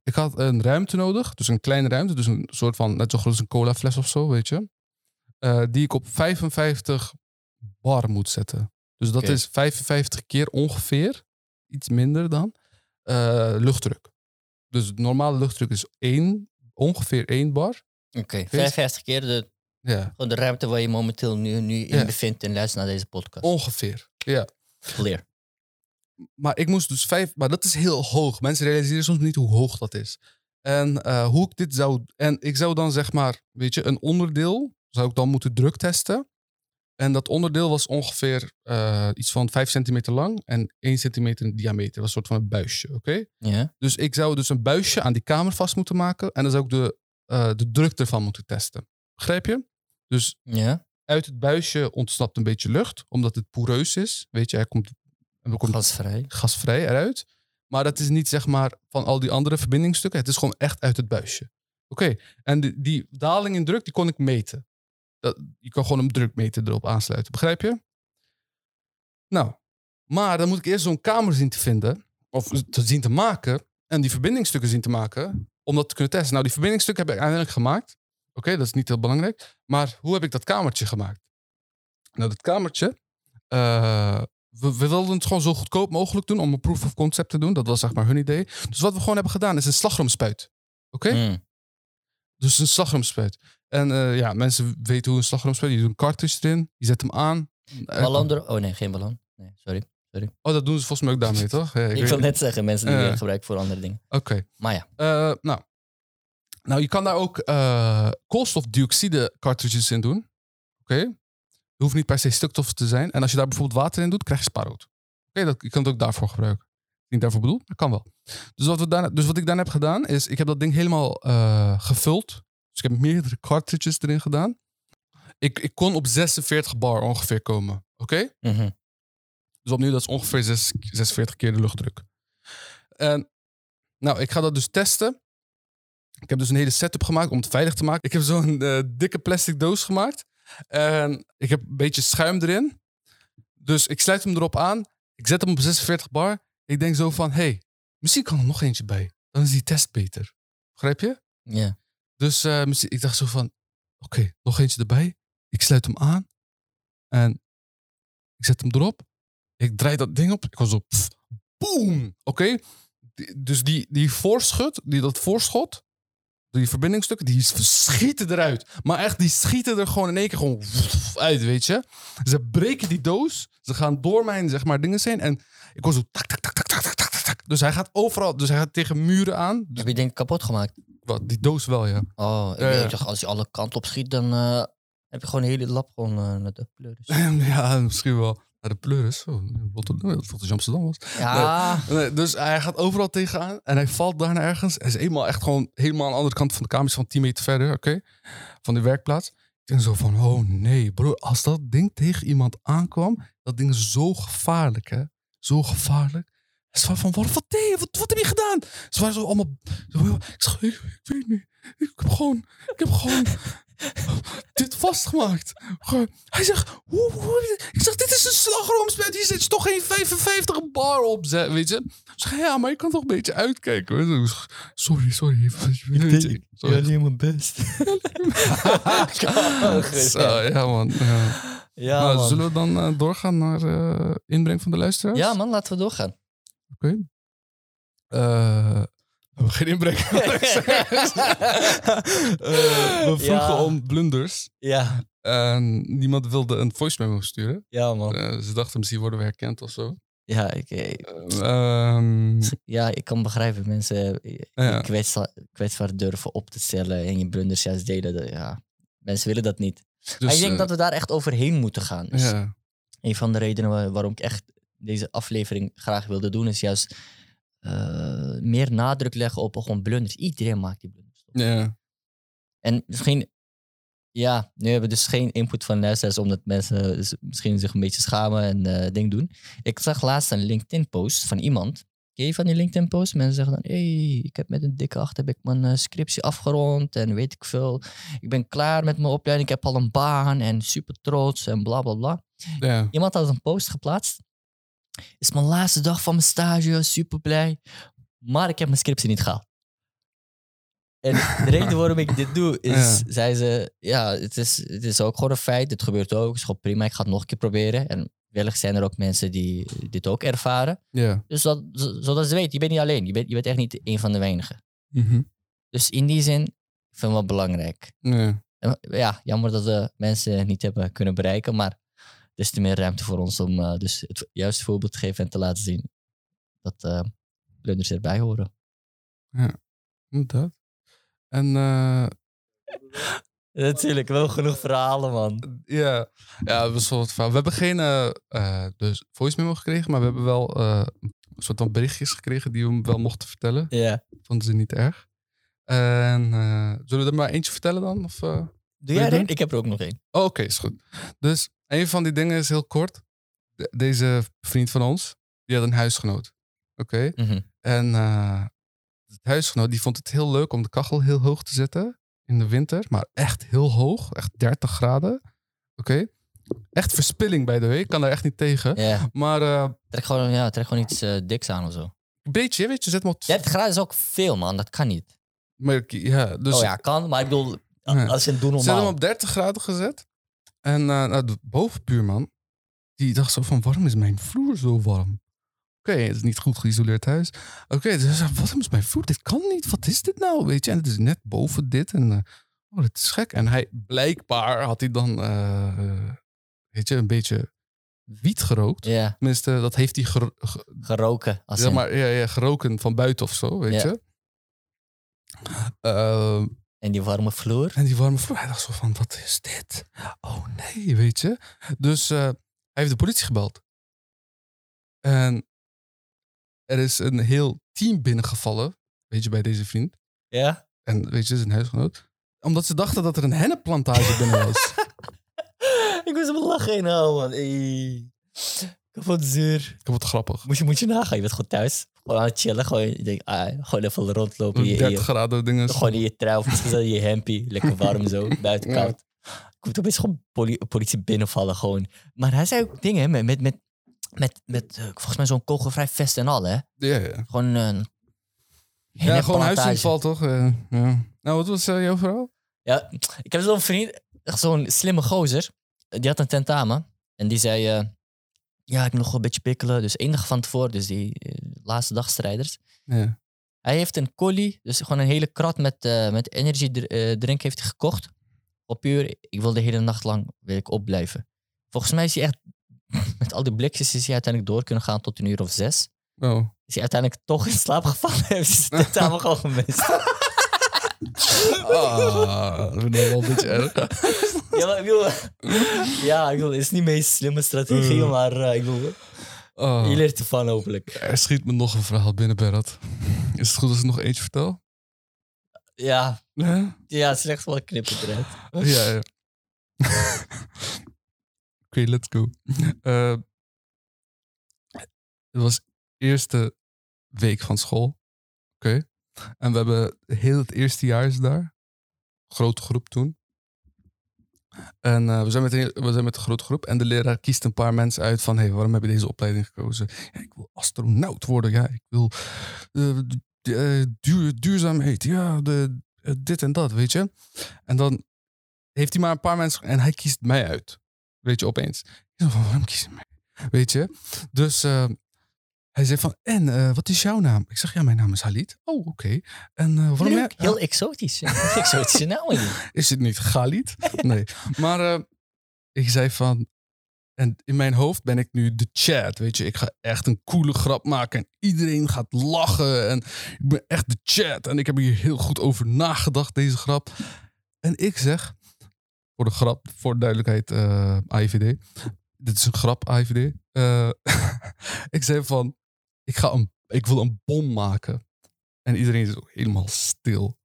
Ik had een ruimte nodig. Dus een kleine ruimte. Dus een soort van, net zo groot als een colafles of zo, weet je. Eh, die ik op 55 bar moet zetten. Dus dat is 55 keer ongeveer, iets minder dan, eh, luchtdruk. Dus de normale luchtdruk is 1, ongeveer 1 bar. Oké. 55 keer de, Ja, de ruimte waar je momenteel nu, nu in Ja. bevindt en luistert naar deze podcast. ongeveer. Ja. Clear. Maar ik moest dus vijf. Maar dat is heel hoog. Mensen realiseren soms niet hoe hoog dat is. En eh, hoe ik dit zou. En ik zou dan zeg maar, weet je, een onderdeel zou ik dan moeten druk testen. En dat onderdeel was ongeveer eh, iets van 5 centimeter lang en 1 centimeter in diameter. Dat was een soort van een buisje, oké? Ja. Dus ik zou dus een buisje aan die kamer vast moeten maken. En dan zou ik de, eh, de druk ervan moeten testen. Begrijp je? Dus Ja. uit het buisje ontsnapt een beetje lucht, omdat het poreus is. Weet je, er komt, er komt Gasvrij. gasvrij eruit. Maar dat is niet zeg maar van al die andere verbindingstukken. Het is gewoon echt uit het buisje. Oké, en die, die daling in druk, die kon ik meten. Dat, je kan gewoon een drukmeter erop aansluiten, begrijp je? Nou, maar dan moet ik eerst zo'n kamer zien te vinden, of te zien te maken, en die verbindingstukken zien te maken, om dat te kunnen testen. Nou, die verbindingstukken heb ik uiteindelijk gemaakt. Oké, dat is niet heel belangrijk. Maar hoe heb ik dat kamertje gemaakt? Nou, dat kamertje, eh, we, we wilden het gewoon zo goedkoop mogelijk doen om een proof of concept te doen. Dat was zeg maar hun idee. Dus wat we gewoon hebben gedaan is een slagroomspuit. Oké? Mm. Dus een slagroomspuit. En eh, ja, mensen weten hoe een slagroomspuit. Je doet een cartridge erin, je zet hem aan. Eh, Ballon er... Oh nee, geen ballon. Nee, sorry. Oh, dat doen ze volgens mij ook daarmee, toch? Ja, Ik, wil net zeggen, mensen die het gebruiken voor andere dingen. Oké. Maar ja. Eh, nou. nou, je kan daar ook koolstofdioxide cartridges in doen. Oké? Hoeft niet per se stikstof te zijn. En als je daar bijvoorbeeld water in doet, krijg je spaarrood. Oké, dat je kan het ook daarvoor gebruiken. Niet daarvoor bedoeld, maar kan wel. Dus wat, we dus wat ik daarna heb gedaan, is ik heb dat ding helemaal eh, gevuld. Dus ik heb meerdere cartridges erin gedaan. Ik, ik kon op 46 bar ongeveer komen. Oké? Mhm. Dus opnieuw, dat is ongeveer zes- 46 keer de luchtdruk. En nou, ik ga dat dus testen. Ik heb dus een hele setup gemaakt om het veilig te maken. Ik heb zo'n eh, dikke plastic doos gemaakt. En ik heb een beetje schuim erin. Dus ik sluit hem erop aan. Ik zet hem op 46 bar. Ik denk zo van, hey, misschien kan er nog eentje bij. Dan is die test beter. Begrijp je? Ja. Dus misschien- ik dacht zo van, oké, nog eentje erbij. Ik sluit hem aan. En ik zet hem erop. Ik draai dat ding op. Ik was zo, pff, boom. Oké? Dus die, die voorschot, die, dat voorschot, die verbindingstukken, die schieten eruit. Maar echt, die schieten er gewoon in één keer gewoon uit, weet je. Ze breken die doos. Ze gaan door mijn, zeg maar, dingen heen. En ik was zo tak, tak, tak, tak, tak, tak, tak. Dus hij gaat overal, dus hij gaat tegen muren aan. Dus Heb je denk ik kapot gemaakt? Wat, die doos wel, ja. Oh, ik als je alle kanten op schiet, dan... Eh, heb je gewoon een hele lap gewoon eh, uh, naar de ja, misschien wel. Naar de pleuris. Oh, Rotterdam, dat Amsterdam was. Ja, Nee, dus hij gaat overal tegenaan en hij valt daarna ergens. Hij is helemaal echt gewoon helemaal aan de andere kant van de kamer, is van 10 meter verder, oké? Van de werkplaats. Ik denk zo van, oh nee, bro. Als dat ding tegen iemand aankwam, dat ding is zo gevaarlijk, hè. Zo gevaarlijk. Ze waren van, wat, wat? Wat, wat heb je gedaan? Ze waren zo allemaal... Zo, ik zeg, ik, ik weet niet. Ik heb gewoon... Ik heb gewoon... dit vastgemaakt. Hij zegt, hoe, hoe, ik zeg, dit is een slagroomspet. Hier zit toch geen 55 bar op, weet je. Ik zeg, ja, maar je kan toch een beetje uitkijken. hoor. Sorry, sorry. Weet je, sorry. alleen mijn best. Zo, ja, man. Ja. Ja, Nou, man. zullen we dan eh, doorgaan naar eh inbreng van de luisteraars? ja, man, laten we doorgaan. Oké. Eh, we hebben geen inbreng. Eh, we vroegen Ja. om blunders. ja, En niemand wilde een voice memo sturen. ja, man. Eh, ze dachten misschien worden we herkend of zo. Ja, ik, eh, Eh, ehm, ja, ik kan begrijpen. Mensen Ja. kwetsbaar, kwetsbaar durven op te stellen en je blunders juist delen. Ja, mensen willen dat niet. dus, maar ik denk dat we daar echt overheen moeten gaan. Dus ja. een van de redenen wa- waarom ik echt deze aflevering graag wilde doen, is juist eh, meer nadruk leggen op gewoon blunders. Iedereen maakt die blunders. toch? ja. En misschien, ja, nu hebben we dus geen input van luisteraars, omdat mensen dus misschien zich een beetje schamen en eh ding doen. Ik zag laatst een LinkedIn-post van iemand. Ken je van die LinkedIn-post? Mensen zeggen dan, hey, ik heb met een dikke acht heb ik mijn eh, scriptie afgerond en weet ik veel. Ik ben klaar met mijn opleiding, ik heb al een baan en super trots en bla bla bla. ja. Iemand had een post geplaatst. Is mijn laatste dag van mijn stage, super blij. Maar ik heb mijn scriptie niet gehaald. En de reden waarom ik dit doe, is, Ja. zei ze, ja, het is, het is ook gewoon een feit. Dit gebeurt ook, het is gewoon prima. Ik ga het nog een keer proberen. En wellicht zijn er ook mensen die dit ook ervaren. ja. Dus dat, zodat ze weten, je bent niet alleen. Je bent, je bent echt niet een van de weinigen. Mhm. Dus in die zin, ik vind het wel belangrijk. ja. Ja, jammer dat we mensen niet hebben kunnen bereiken, maar des te meer ruimte voor ons om eh, dus het juiste voorbeeld te geven en te laten zien dat eh blunders erbij horen. Inderdaad. En eh, Natuurlijk, wel genoeg verhalen, man. ja, ja, we, hebben wat we hebben geen dus voice memo gekregen, maar we hebben wel eh, een soort van berichtjes gekregen die we hem wel mochten vertellen. Ja. Vonden ze niet erg. En eh, zullen we er maar eentje vertellen dan? Of, eh? Doe jij er een? Ik heb er ook nog één. Oh, Oké, is goed. Dus een van die dingen is heel kort. De- deze vriend van ons, die had een huisgenoot. Oké. Mhm. En eh het huisgenoot die vond het heel leuk om de kachel heel hoog te zetten in de winter. Maar echt heel hoog. Echt 30 graden. Oké. Echt verspilling bij de week. Ik kan daar echt niet tegen. Ja, Maar eh, trek gewoon, ja, trek gewoon iets eh, diks aan of zo. een beetje, weet je, zet maar op... 30 graden is ook veel, man. Dat kan niet. Maar, ja, dus oh ja, kan, maar ik bedoel, als je het doet Ze hebben hem normaal. op 30 graden gezet. En nou, de bovenbuurman, die dacht zo van, waarom is mijn vloer zo warm? Oké, het is niet goed geïsoleerd huis. Oké, dus waarom is mijn vloer? Dit kan niet. Wat is dit nou? Weet je, en het is net boven dit. En, eh, oh, dit is gek. En hij, blijkbaar had hij dan, eh, weet je, een beetje wiet gerookt. Ja, Tenminste, dat heeft hij gero- ge- geroken. Als zeg in- maar, ja, ja, geroken van buiten of zo, weet Ja. je. Ehm, En die warme vloer. En die warme vloer, hij dacht zo van, wat is dit? Oh nee, weet je. Dus eh, hij heeft de politie gebeld. En er is een heel team binnengevallen, weet je, bij deze vriend. Ja? En weet je, zijn huisgenoot. Omdat ze dachten dat er een hennepplantage binnen was. ik moest hem lachen inhouden, man. Ey. Kapot zuur. Kapot grappig. Moet je, moet je nagaan, je bent gewoon thuis. Gewoon aan het chillen. Gewoon, je denkt, ah, gewoon even rondlopen. Je, 30 je, graden dingen. gewoon in je trui of misschien in je hempie. Lekker warm zo, buiten koud. Komt opeens gewoon poli- politie binnenvallen gewoon. Maar hij zei ook dingen met, met, met, met, met eh, volgens mij zo'n kogelvrij vest en al, hè. Ja, ja. Gewoon een... Ja, gewoon huis huisinval toch? Eh, ja. Nou, wat was eh, jouw verhaal? Ja, ik heb zo'n vriend, zo'n slimme gozer. Die had een tentamen. En die zei, eh, ja, ik nog een beetje pikkelen. Dus één dag van tevoren, dus die eh, laatste dagstrijders. Ja. Hij heeft een collie, dus gewoon een hele krat met, eh, met energy dr- eh, drink heeft hij gekocht. Op uur, ik wil de hele nacht lang wil ik opblijven. Volgens mij is hij echt, met al die blikjes is hij uiteindelijk door kunnen gaan tot een uur of zes. Oh. Is hij uiteindelijk toch in slaap gevallen en heeft hij zijn tentamen gewoon gemist. Ah, dat vind ik wel een beetje erg. Ja, maar ik bedoel, ja, ik bedoel, het is niet de meest slimme strategie, Mm. maar eh, ik bedoel, Oh. je leert ervan hopelijk. Er schiet me nog een verhaal binnen, Berat. Is het goed als ik nog eentje vertel? Ja, Ja? ja slechts wel knippen eruit. Ja, ja. Oké, let's go. Eh, het was eerste week van school. Oké. En we hebben heel het eerste jaar is daar. Grote groep toen. En eh, we, zijn met een, we zijn met grote groep. En de leraar kiest een paar mensen uit van... hey, waarom heb je deze opleiding gekozen? Ja, ik wil astronaut worden. Ja, ik wil eh, duur, duurzaamheid. Ja, de, dit en dat, weet je. En dan heeft hij maar een paar mensen... En hij kiest mij uit. Weet je, opeens. Ik waarom kies je mij? Weet je? Dus hij zei van... En, eh, wat is jouw naam? Ik zeg, ja, mijn naam is Halid. Oh, oké. En eh, waarom... Leuk, heel exotisch. Exotische naam. Is het niet Galit? Nee. Maar eh, ik zei van. En in mijn hoofd ben ik nu de chat. Weet je, ik ga echt een coole grap maken. En iedereen gaat lachen. En ik ben echt de chat. En ik heb hier heel goed over nagedacht, deze grap. En ik zeg. Voor de grap, voor de duidelijkheid, eh AIVD. Dit is een grap, AIVD. Eh, ik zei van. Ik, ga een, ik wil een bom maken. En iedereen is ook helemaal stil.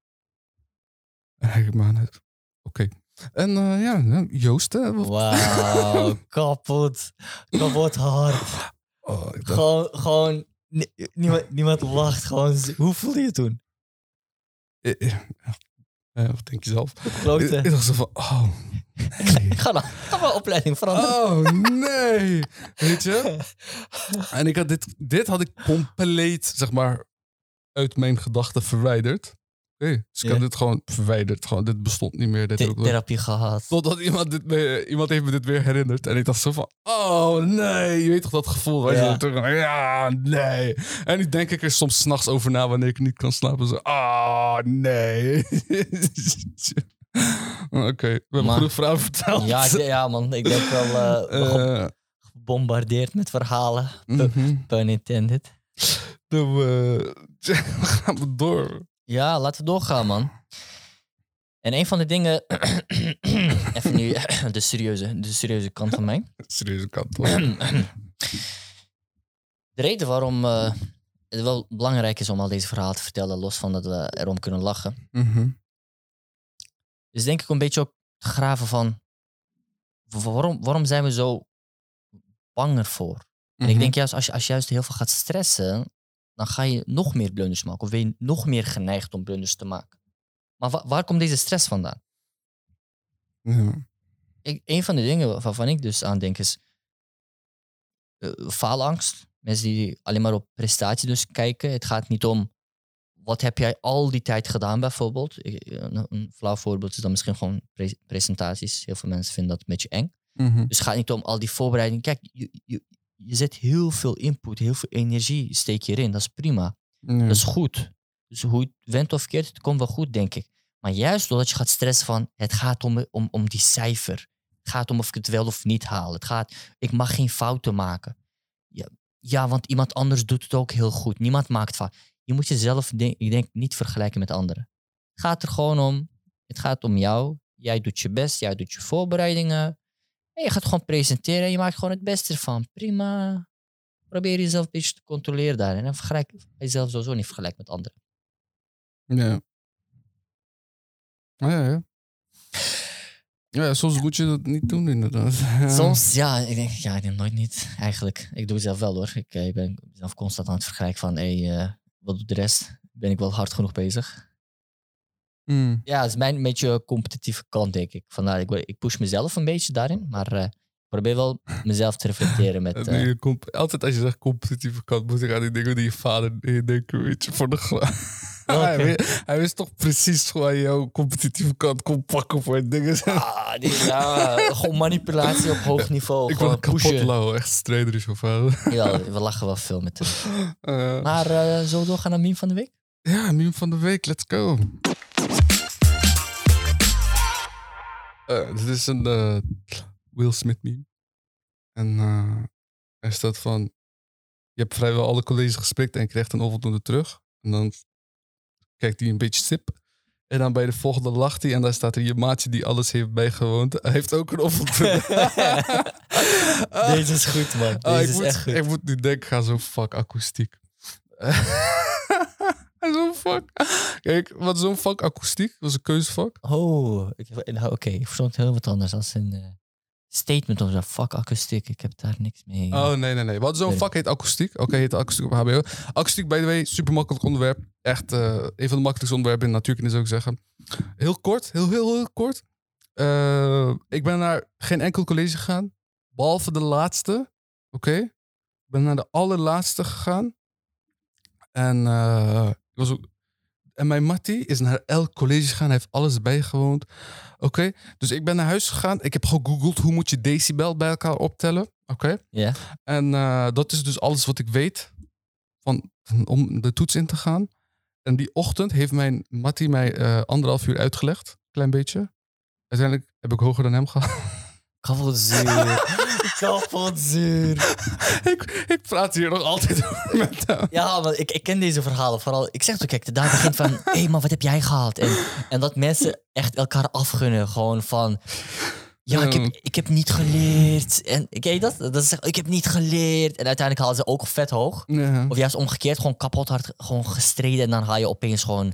En hij zegt, Oké. En eh, ja, Joost. eh, Wauw, kapot. Kapot hard. Oh, dacht, Gewoon, gewoon ni- niemand, niemand lacht. Gewoon, hoe voelde je toen? Eh, wat denk je zelf? Ik, dacht zo van, oh, nee. Ga, nou, ga opleiding veranderen. Oh, nee. Weet je? En ik had dit, dit had ik compleet, zeg maar, uit mijn gedachten verwijderd. Dus ik Ja. had dit gewoon verwijderd. Gewoon, dit bestond niet meer. Dit Th- therapie gehad. Totdat iemand, dit iemand heeft me dit weer herinnerd. En ik dacht zo van, oh nee. Je weet toch dat gevoel? Ja. terug- ja, nee. En nu denk ik er soms s'nachts over na wanneer ik niet kan slapen. Zo, ah, nee. Oké, we hebben Maar- genoeg verhaal verteld. Ja, ja, man. Ik denk wel eh, Eh, gebombardeerd met verhalen. mhm. Pun intended. Eh, gaan we door. Ja, laten we doorgaan, man. En een van de dingen... even nu de serieuze, de serieuze kant van mij. Serieuze kant. hoor. De reden waarom eh, het wel belangrijk is om al deze verhalen te vertellen, los van dat we erom kunnen lachen, Mhm. is denk ik een beetje ook te graven van waarom, waarom zijn we zo bang ervoor? En ik Mhm. denk juist, als je, als je juist heel veel gaat stressen, dan ga je nog meer blunders maken. Of ben je nog meer geneigd om blunders te maken. Maar wa- waar komt deze stress vandaan? Ja. Ik, een van de dingen waarvan ik dus aan denk is eh, faalangst. Mensen die alleen maar op prestatie dus kijken. Het gaat niet om wat heb jij al die tijd gedaan bijvoorbeeld. Ik- Een, een flauw voorbeeld is dan misschien gewoon pre- presentaties. Heel veel mensen vinden dat een beetje eng. Mhm. Dus het gaat niet om al die voorbereiding. Kijk, je, je, je zet heel veel input, heel veel energie steek je erin. Dat is prima. Dat is goed. Dus hoe je het went of keert, het komt wel goed, denk ik. Maar juist doordat je gaat stressen van, het gaat om, om, om die cijfer. Het gaat om of ik het wel of niet haal. Het gaat, ik mag geen fouten maken. Ja, ja, want iemand anders doet het ook heel goed. Niemand maakt fout. Je moet jezelf, denk, ik denk, niet vergelijken met anderen. Het gaat er gewoon om, het gaat om jou. Jij doet je best, jij doet je voorbereidingen. En je gaat gewoon presenteren en je maakt gewoon het beste ervan. Prima. Probeer jezelf een beetje te controleren daarin. En vergelijk jezelf sowieso niet vergelijken met anderen. Ja. Ja, ja. Ja, soms moet je dat niet doen, inderdaad. Ja. Soms, ja, ik denk, ja, ik denk nooit niet, eigenlijk. Ik doe het zelf wel hoor. Ik, eh, ik ben zelf constant aan het vergelijken van, hé, hey, eh, wat doet de rest? Ben ik wel hard genoeg bezig? Mm. Ja, het is mijn een beetje competitieve kant, denk ik. Vandaar, ik, ik push mezelf een beetje daarin, maar ik probeer wel mezelf te reflecteren met... Eh, altijd als je zegt competitieve kant, moet ik aan die dingen die je vader denken, weet je, voor de gra- hij, wist, hij wist toch precies waar jouw competitieve kant kon pakken voor dingen. ah, die, gewoon manipulatie op hoog niveau. ik gewoon word kapot lauw, echt strijder is. Ja, we lachen wel veel met hem. Eh, Maar zullen we doorgaan naar meme van de week? ja, meme van de week, let's go. Eh, dit is een eh, Will Smith meme. En eh er staat van, je hebt vrijwel alle colleges gesprekt en je krijgt een onvoldoende terug. En dan kijkt hij een beetje sip. En dan bij de volgende lacht hij en daar staat er je maatje die alles heeft bijgewoond. Hij heeft ook een onvoldoende. Deze is goed, man. Deze Ah, ik, is moet, echt goed. ik moet nu denken, ga zo fuck akoestiek. Zo'n vak. Kijk, wat zo'n vak akoestiek was een keuzevak. Oh, ik- nou, oké. Ik verstond heel wat anders als een eh, statement of zo. Fuck akoestiek, ik heb daar niks mee. Oh, nee, nee, nee. Wat zo'n Nee. vak heet akoestiek. Oké, heet akoestiek op HBO. Akoestiek, by the way, super makkelijk onderwerp. Echt eh, een van de makkelijkste onderwerpen in natuurkunde, zou ik zeggen. Heel kort, heel, heel, heel kort. Eh, ik ben naar geen enkel college gegaan, behalve de laatste. Oké? Ik ben naar de allerlaatste gegaan. En, eh, ik was ook, en mijn mattie is naar elk college gegaan. Hij heeft alles bijgewoond. Oké? Dus ik ben naar huis gegaan. Ik heb gegoogeld hoe moet je decibel bij elkaar optellen. Oké? Ja? En eh, dat is dus alles wat ik weet van, om de toets in te gaan. En die ochtend heeft mijn Mattie mij eh, anderhalf uur uitgelegd. Klein beetje. Uiteindelijk heb ik hoger dan hem gehad. Kapot zuur. Kapot zuur. ik, ik praat hier nog altijd over met hem. Ja, maar ik, ik ken deze verhalen. Vooral, ik zeg toch, kijk, de dag begint van... Hé, hey, maar wat heb jij gehaald? En, en dat mensen echt elkaar afgunnen. Gewoon van... Ja, ik heb, Ja. ik heb niet geleerd. En ken je dat? Dat ik heb niet geleerd. En uiteindelijk halen ze ook vet hoog. Ja. Of juist omgekeerd, gewoon kapot hard gewoon gestreden. En dan haal je opeens gewoon,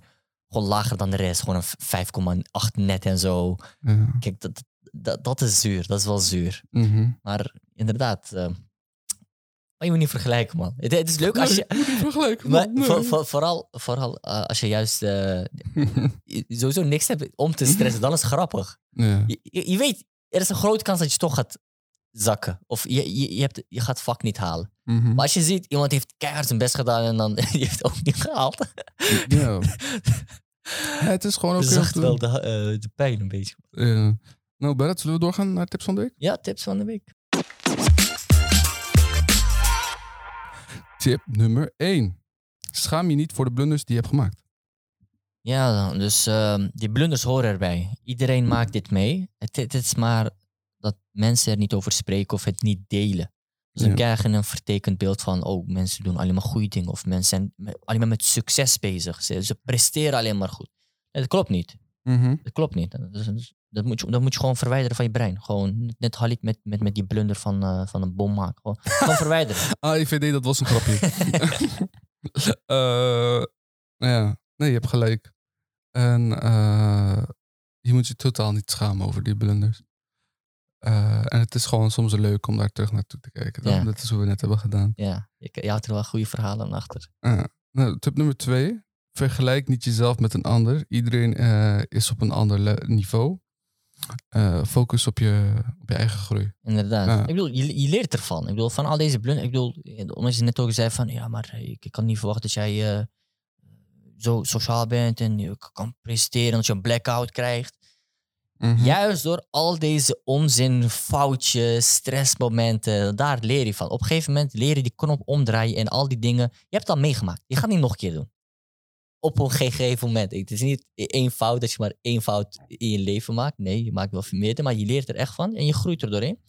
gewoon lager dan de rest. Gewoon een 5,8 net en zo. Ja. Kijk, dat, dat, dat is zuur. Dat is wel zuur. Mhm. Maar inderdaad, maar je moet niet vergelijken, man. Het, het is leuk als je... Nee, moet niet vergelijken. Maar man. Nee. voor- voor- vooral vooral eh, als je juist eh, sowieso niks hebt om te stressen, dan is het grappig. Ja. Je, weet, er is een grote kans dat je toch gaat zakken. Of je, je, je, hebt, je gaat het vak niet halen. Mhm. Maar als je ziet, iemand heeft keihard zijn best gedaan en dan die heeft het ook niet gehaald. Ja. Ja, het is gewoon ook Je heel zacht wel de, de pijn een beetje. Ja. Nou, Berat, zullen we doorgaan naar tips van de week? Ja, tips van de week. Tip nummer 1. Schaam je niet voor de blunders die je hebt gemaakt. Ja, dus ehm, die blunders horen erbij. Iedereen maakt dit mee. Het, het is maar dat mensen er niet over spreken of het niet delen. Dus dan Ja. krijg je een vertekend beeld van, oh, mensen doen alleen maar goede dingen. Of mensen zijn alleen maar met succes bezig. Ze, ze presteren alleen maar goed. Dat klopt niet. Mhm. Dat klopt niet. Dat, moet, je, dat moet je gewoon verwijderen van je brein. Gewoon net- Halit met, met, met die blunder van, eh, van een bom maken. Gewoon, gewoon verwijderen. AIVD, dat was een grapje. Eh, ja, nee, je hebt gelijk. En eh, je moet je totaal niet schamen over die blunders. En het is gewoon soms leuk om daar terug naartoe te kijken. Ja. Dat is hoe we net hebben gedaan. Ja, je, je houdt er wel goede verhalen achter. Nou, tip nummer twee. Vergelijk niet jezelf met een ander. Iedereen is op een ander niveau. Eh, focus op je, op je eigen groei. Inderdaad. Ja. Ik bedoel, je, je leert ervan. Ik bedoel, van al deze blunders. Ik bedoel, eh, omdat je net ook zei van, ja, maar eh, ik, ik kan niet verwachten dat jij eh, zo sociaal bent en je kan presteren, dat je een blackout krijgt. Mhm. Juist door al deze onzin, foutjes, stressmomenten, daar leer je van. Op een gegeven moment leer je die knop omdraaien en al die dingen. Je hebt het al meegemaakt. Je gaat het niet nog een keer doen. Op een gegeven moment. Het is niet één fout dat je maar één fout in je leven maakt. Nee, je maakt wel veel meer, maar je leert er echt van en je groeit er doorheen.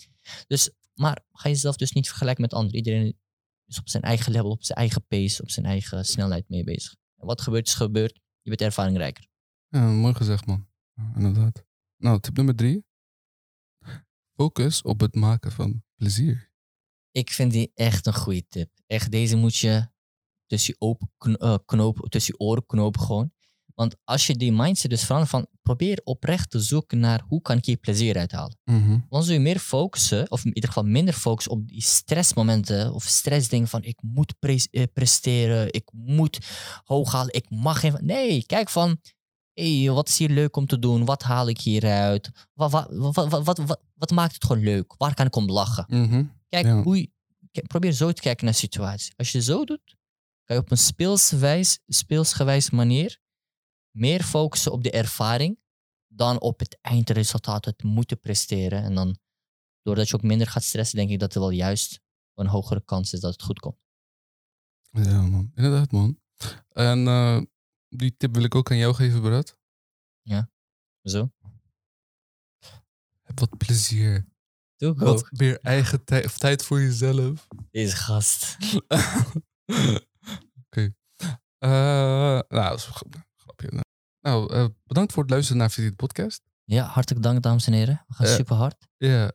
Dus, maar ga jezelf dus niet vergelijken met anderen. Iedereen is op zijn eigen level, op zijn eigen pace, op zijn eigen snelheid mee bezig. En wat gebeurt is gebeurd. Je bent ervaringrijker. Ja, mooi gezegd, man. Ja, inderdaad. Nou, tip nummer drie. Focus op het maken van plezier. Ik vind die echt een goede tip. Echt, deze moet je tussen je, open eh, knopen, tussen je oren knopen gewoon. Want als je die mindset dus verandert van probeer oprecht te zoeken naar hoe kan ik hier plezier uithalen. Mhm. Dan zul je meer focussen, of in ieder geval minder focussen op die stressmomenten of stressdingen van ik moet eh, presteren, ik moet hoog halen, ik mag geen... Nee, kijk van, hey, wat is hier leuk om te doen? Wat haal ik hieruit? Wat, wat, wat, wat, wat, wat, wat maakt het gewoon leuk? Waar kan ik om lachen? Mhm. Kijk, Ja. hoe je, probeer zo te kijken naar de situatie. Als je zo doet, kan je op een speelsgewijs, speelsgewijs manier meer focussen op de ervaring dan op het eindresultaat, het moeten presteren. En dan, doordat je ook minder gaat stressen, denk ik dat er wel juist een hogere kans is dat het goed komt. Ja, man. Inderdaad, man. En eh, die tip wil ik ook aan jou geven, Brad. Zo. Heb wat plezier. Doe ik Wat ook. meer eigen tijd, of tijd voor jezelf. Deze gast. Oké. Eh, nou, dat is een grap- grapje. Nou, eh, bedankt voor het luisteren naar Visite Podcast. Ja, hartelijk dank, dames en heren. We gaan Eh, super hard. Ja,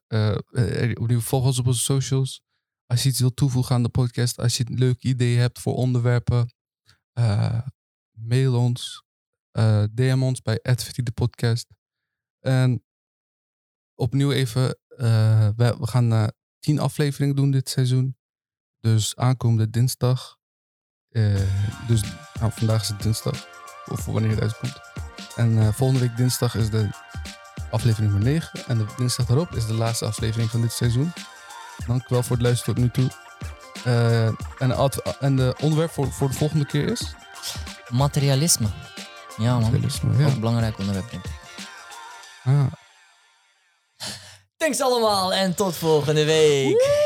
opnieuw volg ons op onze socials. Als je iets wilt toevoegen aan de podcast, als je een leuk idee hebt voor onderwerpen, mail ons. DM ons bij de podcast. En opnieuw even, we, we gaan tien afleveringen doen dit seizoen. Dus aankomende dinsdag. Eh, dus nou, vandaag is het dinsdag. Of wanneer het uitkomt. En eh, volgende week dinsdag is de aflevering nummer 9. En de dinsdag daarop is de laatste aflevering van dit seizoen. Dank wel voor het luisteren tot nu toe. Eh, en, ad- en de onderwerp voor, voor de volgende keer is? Materialisme. Ja, man. Ook ja. een belangrijk onderwerp, denk ik. Ah. Thanks allemaal en tot volgende week.